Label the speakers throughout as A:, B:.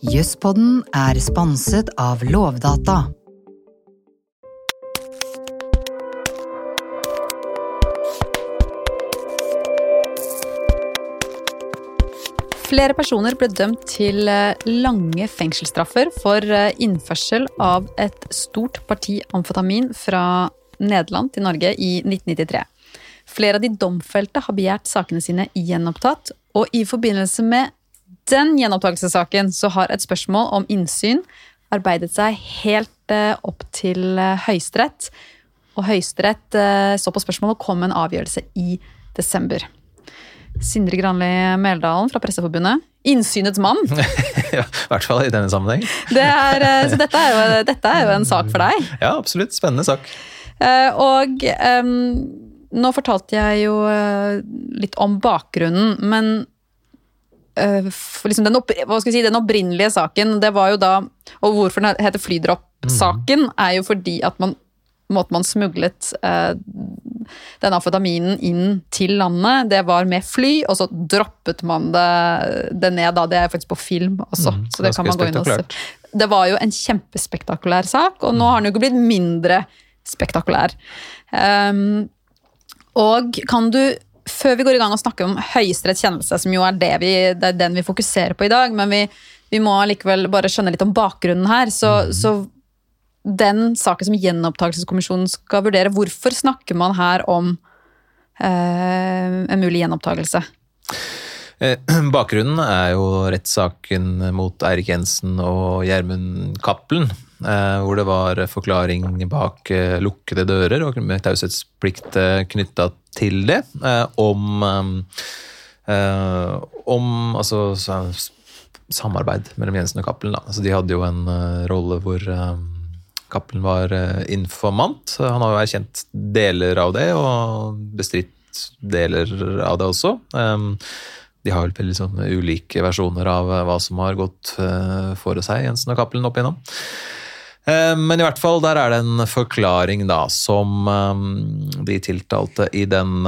A: Jøsspodden er sponset av Lovdata.
B: Flere personer ble dømt til eh, lange fengselsstraffer for eh, innførsel av et stort parti amfetamin fra Nederland til Norge i 1993. Flere av de domfelte har begjært sakene sine gjenopptatt, og i forbindelse med den gjenopptakelsessaken så har et spørsmål om innsyn arbeidet seg helt eh, opp til Høyesterett. Og Høyesterett så på spørsmålet og kom med en avgjørelse i desember. Sindre Granli Meldalen fra Presseforbundet. Innsynets mann.
C: ja, I hvert fall i denne sammenheng.
B: Det er, så dette er, jo, dette er, jo, en sak for deg.
C: Ja, absolutt. Spennende sak.
B: Og um, nå fortalte jeg jo litt om bakgrunnen, men liksom den, opp, si, den, opprinnelige saken, det var jo da Og hvorfor den heter Flydropp-saken, mm. er jo fordi at man måten man smuglet eh, den amfetaminen inn til landet, det var med fly, og så droppet man det, det ned. da, Det er faktisk på film også. Mm, så det kan man gå inn og se. Det var jo en kjempespektakulær sak, og nå har den jo ikke blitt mindre spektakulær. Um, og kan du før vi går i gang og snakker om Høyesteretts kjennelse, som jo er, det vi, det er den vi fokuserer på i dag, men vi, vi må likevel bare skjønne litt om bakgrunnen her. Så, mm. så den saken som gjenopptakelseskommisjonen skal vurdere. Hvorfor snakker man her om eh, en mulig gjenopptakelse?
C: Eh, bakgrunnen er jo rettssaken mot Eirik Jensen og Gjermund Cappelen. Eh, hvor det var forklaring bak eh, lukkede dører og med taushetsplikt knytta til det. Eh, om, om altså, samarbeid mellom Jensen og Cappelen. Altså, de hadde jo en rolle hvor Cappelen var uh, informant. Han har jo erkjent deler av det, og bestridt deler av det også. Um, de har vel veldig sånn ulike versjoner av eh, hva som har gått eh, for seg, Jensen og Cappelen opp igjennom. Eh, men i hvert fall, der er det en forklaring da, som eh, de tiltalte i den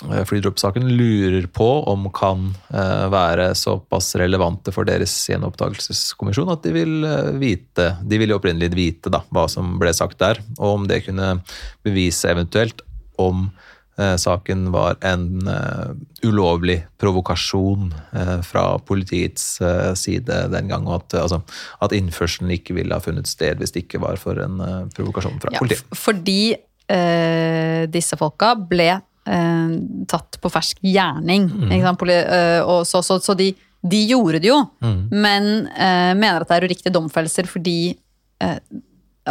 C: flydroppsaken lurer på om kan være såpass relevante for deres gjenopptakelseskommisjon at de vil vite De ville opprinnelig vite da, hva som ble sagt der, og om det kunne bevise eventuelt om Eh, saken var en uh, ulovlig provokasjon uh, fra politiets side den gang, og at, altså, at, innførselen ikke ville ha funnet sted hvis det ikke var for en provokasjon fra ja, politiet.
B: Fordi disse folka ble tatt på fersk gjerning, mm. og så, så, så de, de, gjorde det jo, mm. men mener at det er uriktige domfellelser fordi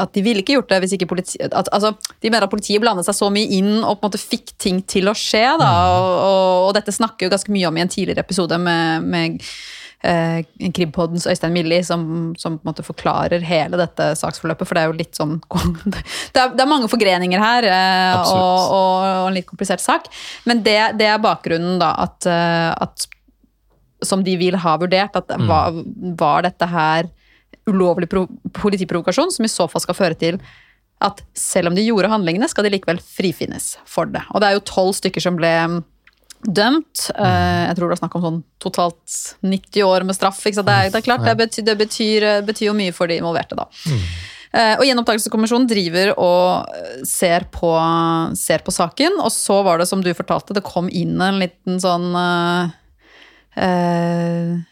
B: at de ville ikke gjort det hvis ikke politiet At, altså, de mener at politiet blandet seg så mye inn og på en måte fikk ting til å skje. Da, mm. og, og, og, dette snakker jo ganske mye om i en tidligere episode med, med eh, Kribpoddens Øystein Milli, som, som, på en måte forklarer hele dette saksforløpet. For det er jo litt sånn Det er, det er mange forgreninger her, eh, og, og, en litt komplisert sak. Men det, det er bakgrunnen, da, at, eh, at som de vil ha vurdert, at mm. var, var dette her ulovlig politiprovokasjon, som i så fall skal føre til at selv om de gjorde handlingene, skal de likevel frifinnes for det. Og det er jo tolv stykker som ble mm, dømt. Eh, jeg tror det er snakk om sånn totalt 90 år med straff. Det er, det, er, klart, det, betyr, det betyr, betyr, jo mye for de involverte, da. Mm. Eh, og Gjenopptakelseskommisjonen driver og ser på, ser på, saken, og så var det som du fortalte, det kom inn en liten sånn jeg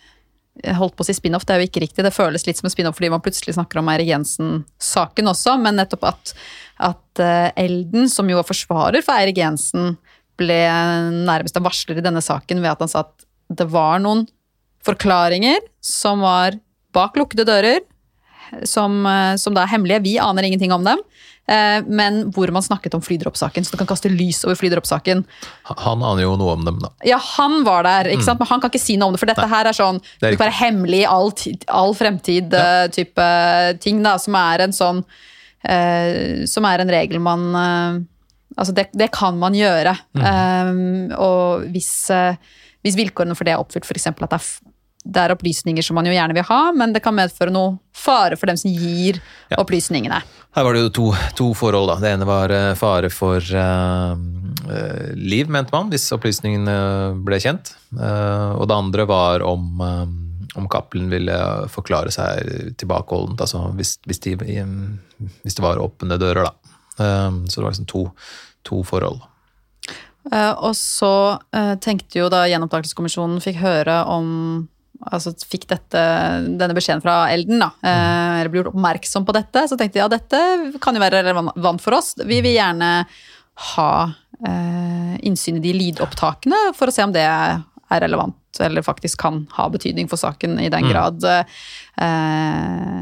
B: holdt på å si spin-off, det er jo ikke riktig. Det føles litt som en spin-off fordi man plutselig snakker om Eirik Jensen-saken også, men nettopp at, at uh, Elden, som jo var forsvarer for Eirik Jensen, ble nærmest en varsler i denne saken ved at han sa at det var noen forklaringer som var bak lukkede dører, som, uh, som da er hemmelige. Vi aner ingenting om dem. Eh, men hvor man snakket om flydroppsaken, så du kan kaste lys over flydroppsaken.
C: Han aner jo noe om dem, da.
B: Ja, han var der, ikke mm. sant? men han kan ikke si noe om det. For dette Nei, her er sånn det er være hemmelig all, all fremtid-type ja. Eh, ting, da, som er en sånn uh, Som er en regel man uh, Altså, det, det, kan man gjøre. Mm. Um, og hvis, uh, hvis vilkårene for det er oppfylt, f.eks. at det er det er opplysninger som man jo gjerne vil ha, men det kan medføre noe fare for dem som gir ja. opplysningene.
C: Her var det jo to, to, forhold. da. Det ene var uh, fare for uh, uh, liv, mente man, hvis opplysningene ble kjent. og det andre var om om Cappelen ville forklare seg tilbakeholdent, altså hvis, hvis, de, hvis det var åpne dører, da. Så det var liksom to, to forhold.
B: Uh, og så uh, tenkte jo da Gjenopptakelseskommisjonen fikk høre om altså fikk dette, denne beskjeden fra Elden, da, uh, eller ble gjort oppmerksom på dette, så tenkte de ja, dette kan jo være relevant for oss. Vi vil gjerne ha innsyn i de lydopptakene for å se om det er relevant, eller faktisk kan ha betydning for saken, i den grad grad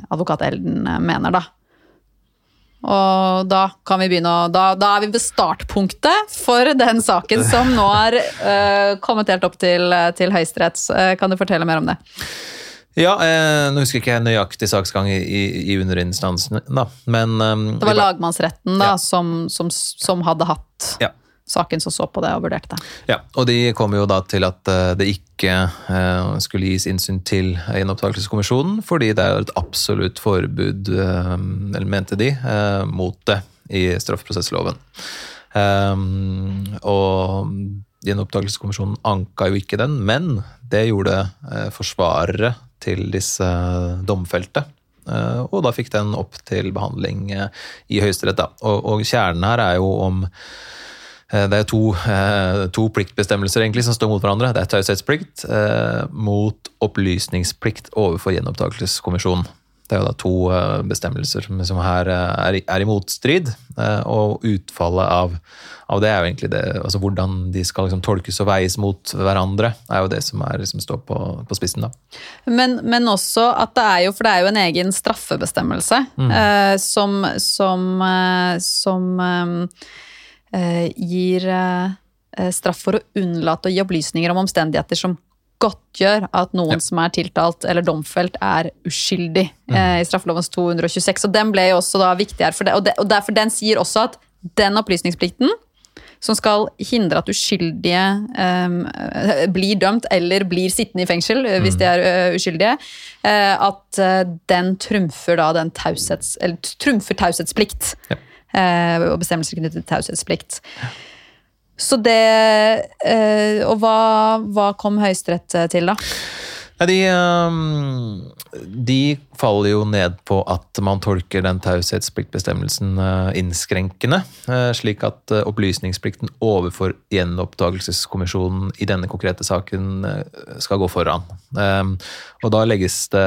B: advokat Elden mener, da. Og da kan vi begynne å da, da, er vi ved startpunktet for den saken som nå er uh, kommet helt opp til, til Høyesterett. Uh, kan du fortelle mer om det?
C: Ja, eh, nå husker jeg ikke jeg nøyaktig saksgang i, i, i underinstansen, da, men um,
B: Det var lagmannsretten da, ja. som, som, som, hadde hatt ja saken som så på det og vurderte det.
C: Ja, og de kom jo da til at eh, det ikke eh, skulle gis innsyn til gjenopptakelseskommisjonen, fordi det er et absolutt forbud, eh, eller mente de, mot det i straffeprosessloven. Og gjenopptakelseskommisjonen anka jo ikke den, men det gjorde forsvarere til disse domfelte. Og da fikk den opp til behandling i Høyesterett. Og, og kjernen her er jo om det er to, eh, to, pliktbestemmelser egentlig som står mot hverandre. Det er taushetsplikt eh, mot opplysningsplikt overfor gjenopptakelseskommisjonen. Det er jo da to bestemmelser som her er, i motstrid, og utfallet av, av, det er jo egentlig det altså Hvordan de skal liksom tolkes og veies mot hverandre, er jo det som er, liksom står på, på spissen. da.
B: Men, men, også at det er jo For det er jo en egen straffebestemmelse mm. eh, som, som, eh, som eh, Eh, gir eh, straff for å unnlate å gi opplysninger om omstendigheter som godtgjør at noen ja. som er tiltalt eller domfelt, er uskyldig mm. eh, i straffelovens 226. Og den ble jo også da viktigere for det, og, det, og derfor den sier også at den opplysningsplikten som skal hindre at uskyldige eh, blir dømt eller blir sittende i fengsel mm. hvis de er uh, uskyldige, eh, at den trumfer da den taushets, eller trumfer taushetsplikt. Ja. Eh, og bestemmelser knyttet til taushetsplikt. Så det eh, Og hva, hva kom Høyesterett eh, til, da?
C: De, de, faller jo ned på at man tolker den taushetspliktbestemmelsen innskrenkende, slik at opplysningsplikten overfor gjenoppdagelseskommisjonen i denne konkrete saken skal gå foran. Og da legges det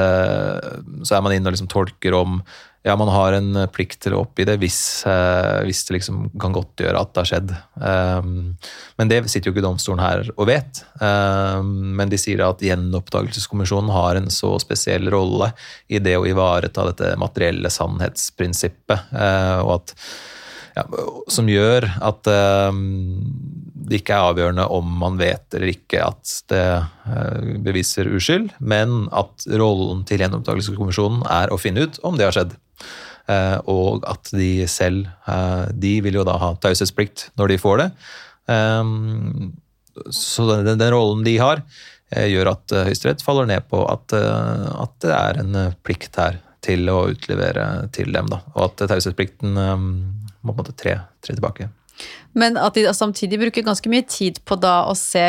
C: Så er man inne og liksom tolker om ja, man har en eh, plikt til å oppgi det hvis, eh, hvis det liksom kan godtgjøre at det har skjedd. Um, men det sitter jo ikke domstolen her og vet. Um, men de sier at gjenoppdagelseskommisjonen har en så spesiell rolle i det å ivareta dette materielle sannhetsprinsippet, uh, og at ja, som gjør at uh, det ikke er avgjørende om man vet eller ikke at det uh, beviser uskyld, men at rollen til gjenoppdagelseskommisjonen er å finne ut om det har skjedd. Eh, og at de selv eh, De vil jo da ha taushetsplikt når de får det. Eh, så den, den rollen de har, gjør at Høyesterett faller ned på at, at, det er en plikt her til å utlevere til dem. Da. Og at taushetsplikten må på en måte tre, tre, tilbake.
B: Men at de samtidig bruker ganske mye tid på da å se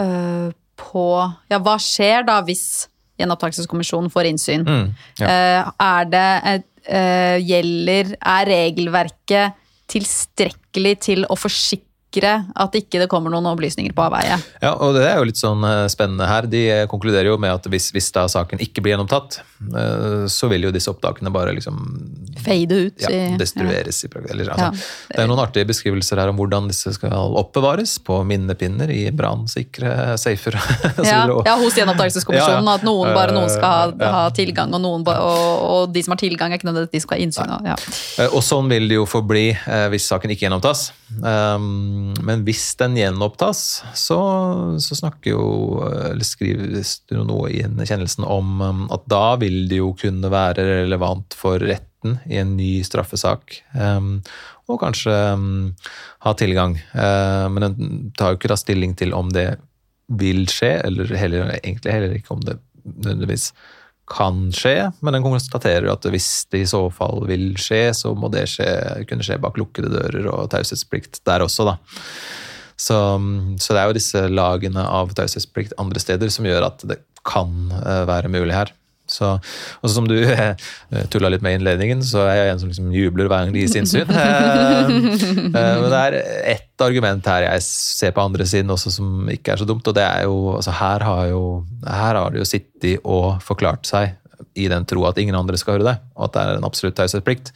B: øh, på Ja, hva skjer da hvis gjenopptakelseskommisjonen får innsyn? Mm, ja. uh, er det et gjelder Er regelverket tilstrekkelig til å forsikre sikre at ikke det kommer noen opplysninger på avveie.
C: Ja, og det er jo litt sånn eh, spennende her. De konkluderer jo med at hvis, hvis da saken ikke blir gjennomtatt, eh, så vil jo disse opptakene bare liksom
B: Fade ut.
C: Ja, destrueres. Ja. I, eller, altså, ja. Det er noen artige beskrivelser her om hvordan disse skal oppbevares på minnepinner i brannsikre safer.
B: ja, ja, hos gjenopptakelseskommisjonen. At noen, bare noen skal ha, ha tilgang, og, noen, og, og, de som har tilgang, er ikke nødvendigvis de skal ha innsyn.
C: Og, og sånn vil det jo forbli hvis saken ikke gjennomtas. Um, men hvis den gjenopptas, så, så snakker jo, eller skrives det noe i kjennelsen om um, at da vil det jo kunne være relevant for retten i en ny straffesak. Um, og kanskje ha tilgang. Uh, men den tar jo ikke da stilling til om det vil skje, eller heller, egentlig heller ikke om det nødvendigvis kan skje, men den konstaterer at hvis det i så fall vil skje, så må det skje, kunne skje bak lukkede dører og taushetsplikt der også, da. Så, så, det er jo disse lagene av taushetsplikt andre steder som gjør at det kan eh, være mulig her. Så, og som du eh, tulla litt med i innledningen, så er jeg en som liksom jubler hver gang de gis innsyn. Eh, eh, Men det er ett argument her jeg ser på andre siden også som ikke er så dumt, og det er jo altså Her har jo her har det jo sittet og forklart seg i den tro at ingen andre skal høre det, og at det er en absolutt taushetsplikt.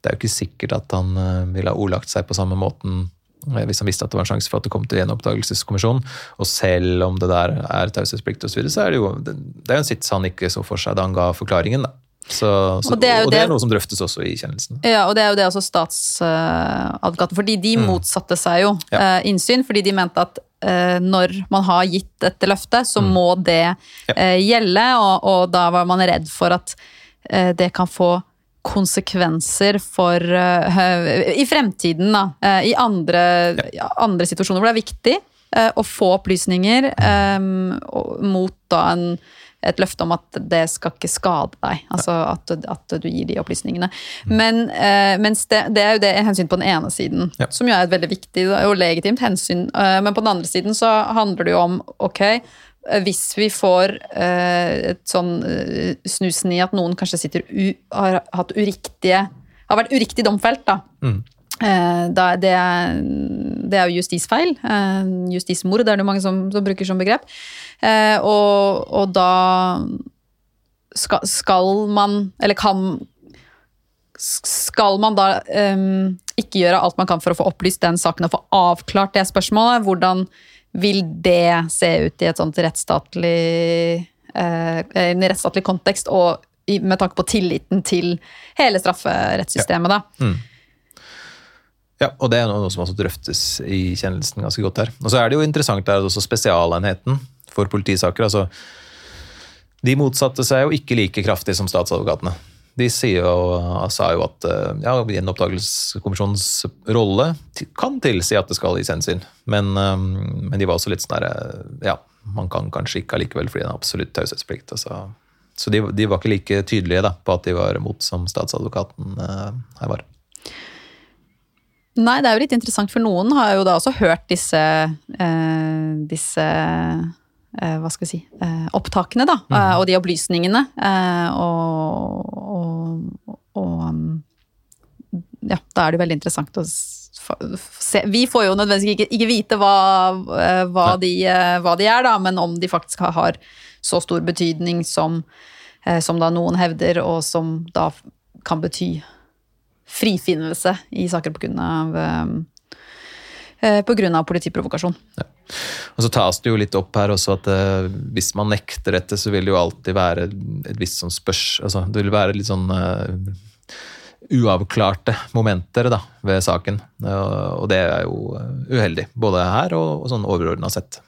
C: Det er jo ikke sikkert at han eh, ville ha ordlagt seg på samme måten hvis han visste at det var en sjanse for at det kom til gjenoppdagelseskommisjonen. Og selv om det der er taushetsplikt osv., så, videre, så er det jo det det er jo en sits han ikke så for seg da han ga forklaringen. da. Så, så,
B: Og
C: og,
B: det
C: det
B: er jo det-
C: noe som drøftes også i kjennelsen.
B: Ja, og det er jo det også statsadvokaten Fordi de motsatte seg jo
C: Ja.
B: uh, innsyn, fordi de mente at uh, når man har gitt dette løftet, så må det
C: Ja.
B: eh, gjelde, og, og da var man redd for at eh, det kan få konsekvenser for eh, I fremtiden, da. eh, I andre, ja, andre situasjoner hvor det er viktig eh, å få opplysninger um, mot da en et løfte om at det skal ikke skade deg. Altså at, at du gir de opplysningene. Men uh, det, det er jo det hensyn på den ene siden,
C: Ja.
B: som jo er et veldig viktig og legitimt hensyn. Uh, men på den andre siden så handler det jo om ok, hvis vi får eh, et sånn eh, snusen i at noen kanskje sitter har hatt uriktige Har vært uriktig domfelt, da. Mm. da det, er, det er jo justisfeil. Eh, justismord er det mange som, som bruker som begrep. Eh, og, og da skal, skal man, eller kan Skal man da um, ikke gjøre alt man kan for å få opplyst den saken og få avklart det spørsmålet? Hvordan vil det se ut i et sånt rettsstatlig eh, en rettsstatlig kontekst, og med tanke på tilliten til hele strafferettssystemet, da?
C: Ja, og det er noe som også drøftes i kjennelsen ganske godt her. Og så er det jo interessant der også Spesialenheten for politisaker, altså De motsatte seg jo ikke like kraftig som statsadvokatene. De sier jo, sa jo at eh, ja, gjenopptakelseskommisjonens rolle kan tilsi at det skal gis hensyn, men, eh, men de var også litt sånn derre Ja, man kan kanskje ikke allikevel fordi det er absolutt taushetsplikt. Altså. Så de, de var ikke like tydelige da, på at de var imot som statsadvokaten eh, her var.
B: Nei, det er jo litt interessant, for noen har jo da også hørt disse, eh, disse eh, hva skal vi si, eh, opptakene, da, eh, og de opplysningene. Eh, og, og, og um, ja, da er det veldig interessant å se. Vi får jo nødvendigvis ikke, ikke vite hva, eh, hva, de, eh, hva de er, da, men om de faktisk har, så stor betydning som, eh, som da noen hevder, og som da kan bety frifinnelse i saker på grunn av av politiprovokasjon.
C: Og så tas det jo litt opp her også at eh, hvis man nekter dette, så vil det jo alltid være et visst sånn spørs... Altså, det vil være litt sånn eh, uavklarte momenter da, ved saken. Og, det er jo eh, uheldig, både her og, sånn overordna sett.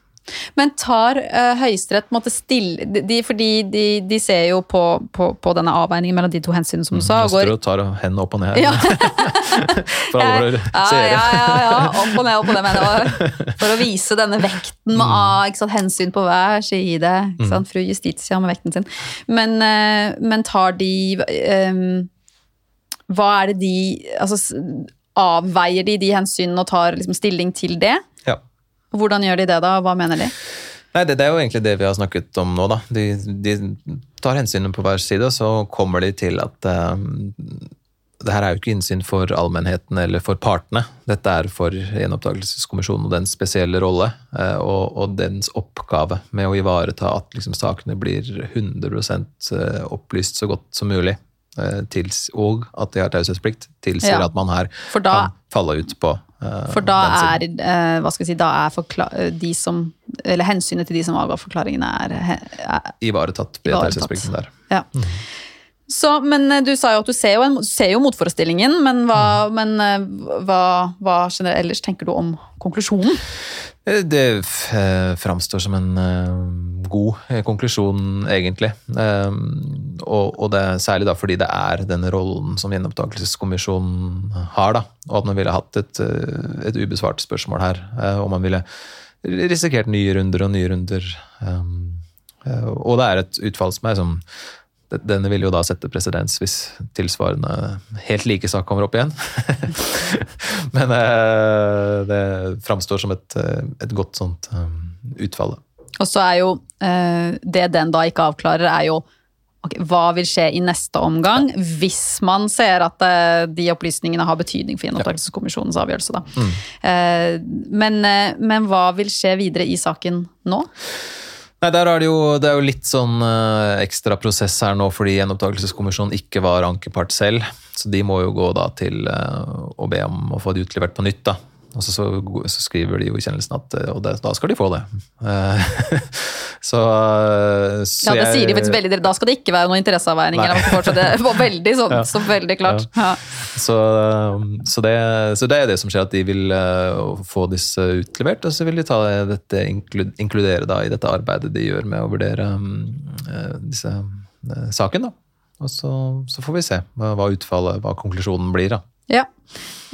B: Men tar uh, Høyesterett måtte stille de, Fordi de, de ser jo på, på, på denne avveiningen mellom de to hensynene, som du sa.
C: Nå
B: og går-
C: tar hendene opp og ned.
B: Ja.
C: For alle våre
B: ja,
C: seere.
B: ja, ja, ja, opp og ned, opp og ned. Mener, for å vise denne vekten mm. av ikke sant, hensyn på hver side. Ikke sant, Fru Justitia med vekten sin. Men, uh, men tar de eh, Hva er det de altså, Avveier de de hensynene og tar liksom, stilling til det?
C: Ja.
B: Hvordan gjør de det, da? Hva mener de?
C: Nei, det, det er jo egentlig det vi har snakket om nå, da. De, de tar hensynene på hver side, og så kommer de til at uh, det her er jo ikke innsyn for allmennheten eller for partene. Dette er for gjenopptakelseskommisjonen og dens spesielle rolle uh, og, og dens oppgave med å ivareta at liksom, sakene blir 100 opplyst så godt som mulig. Eh, Tils, og at de har taushetsplikt, tilsier
B: Ja.
C: at man her
B: da-
C: kan falle ut på uh,
B: For da er, uh, hva skal jeg si, da er de som Eller hensynet til de som avga forklaringene, er, er
C: ivaretatt ved taushetsplikten der.
B: Ja. Så, men du sa jo at du ser jo, en, ser jo motforestillingen, men, hva, men eh, hva, hva generelt ellers tenker du om konklusjonen?
C: Det framstår som en god eh, konklusjon, egentlig. Eh, og, og det særlig da fordi det er den rollen som gjenopptakelseskommisjonen har, da. Og at man ville hatt et, eh, et ubesvart spørsmål her. eh, og man ville risikert nye runder og nye runder. eh, eh, og det er et utfall som er som denne vil jo da sette presedens hvis tilsvarende helt like sak kommer opp igjen. Men det framstår som et, et godt sånt eh, utfall.
B: Og så er jo eh, Det den da ikke avklarer, er jo okay, hva vil skje i neste omgang hvis man ser at eh, de opplysningene har betydning for gjenopptakelseskommisjonens avgjørelse. Da. Eh, men, eh, men hva vil skje videre i saken nå?
C: Nei, der er det, jo, det er jo litt sånn uh, ekstra prosess her nå, fordi gjenopptakelseskommisjonen ikke var ankepart selv. Så de må jo gå da til uh, å be om å få det utlevert på nytt. da. Og så, så, så skriver de jo i kjennelsen at eh, Og det, da skal de få det. Eh, så, eh, så
B: Ja, det sier de faktisk veldig Da skal det ikke være noen interesseavveininger. Det var veldig sånn,
C: Ja.
B: så veldig klart. Ja.
C: Så, så, det, så det er det som skjer, at de vil få disse utlevert. Og så vil de ta dette, inkludere da i dette arbeidet de gjør med å vurdere mm, disse saken. da. Og så, så får vi se hva utfallet, hva konklusjonen blir. da.
B: Ja.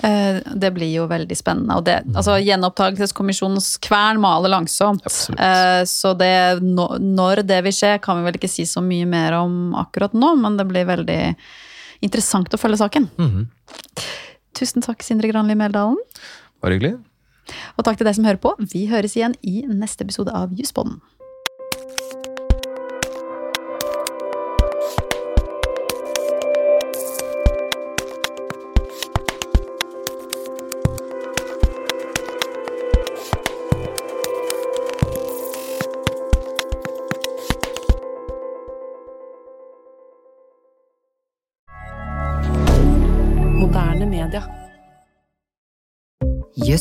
B: Eh, Det blir jo veldig spennende. Og det, altså, gjenopptakelseskommisjonens kvern maler langsomt.
C: Absolutt.
B: Eh, Så det, når det vil skje, kan vi vel ikke si så mye mer om akkurat nå, men det blir veldig interessant å følge saken.
C: Mhm.
B: Tusen takk, Sindre Granli Meldalen.
C: Bare hyggelig.
B: Og takk til deg som hører på. Vi høres igjen i neste episode av Juspodden.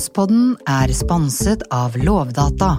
A: Jøsspodden er sponset av Lovdata.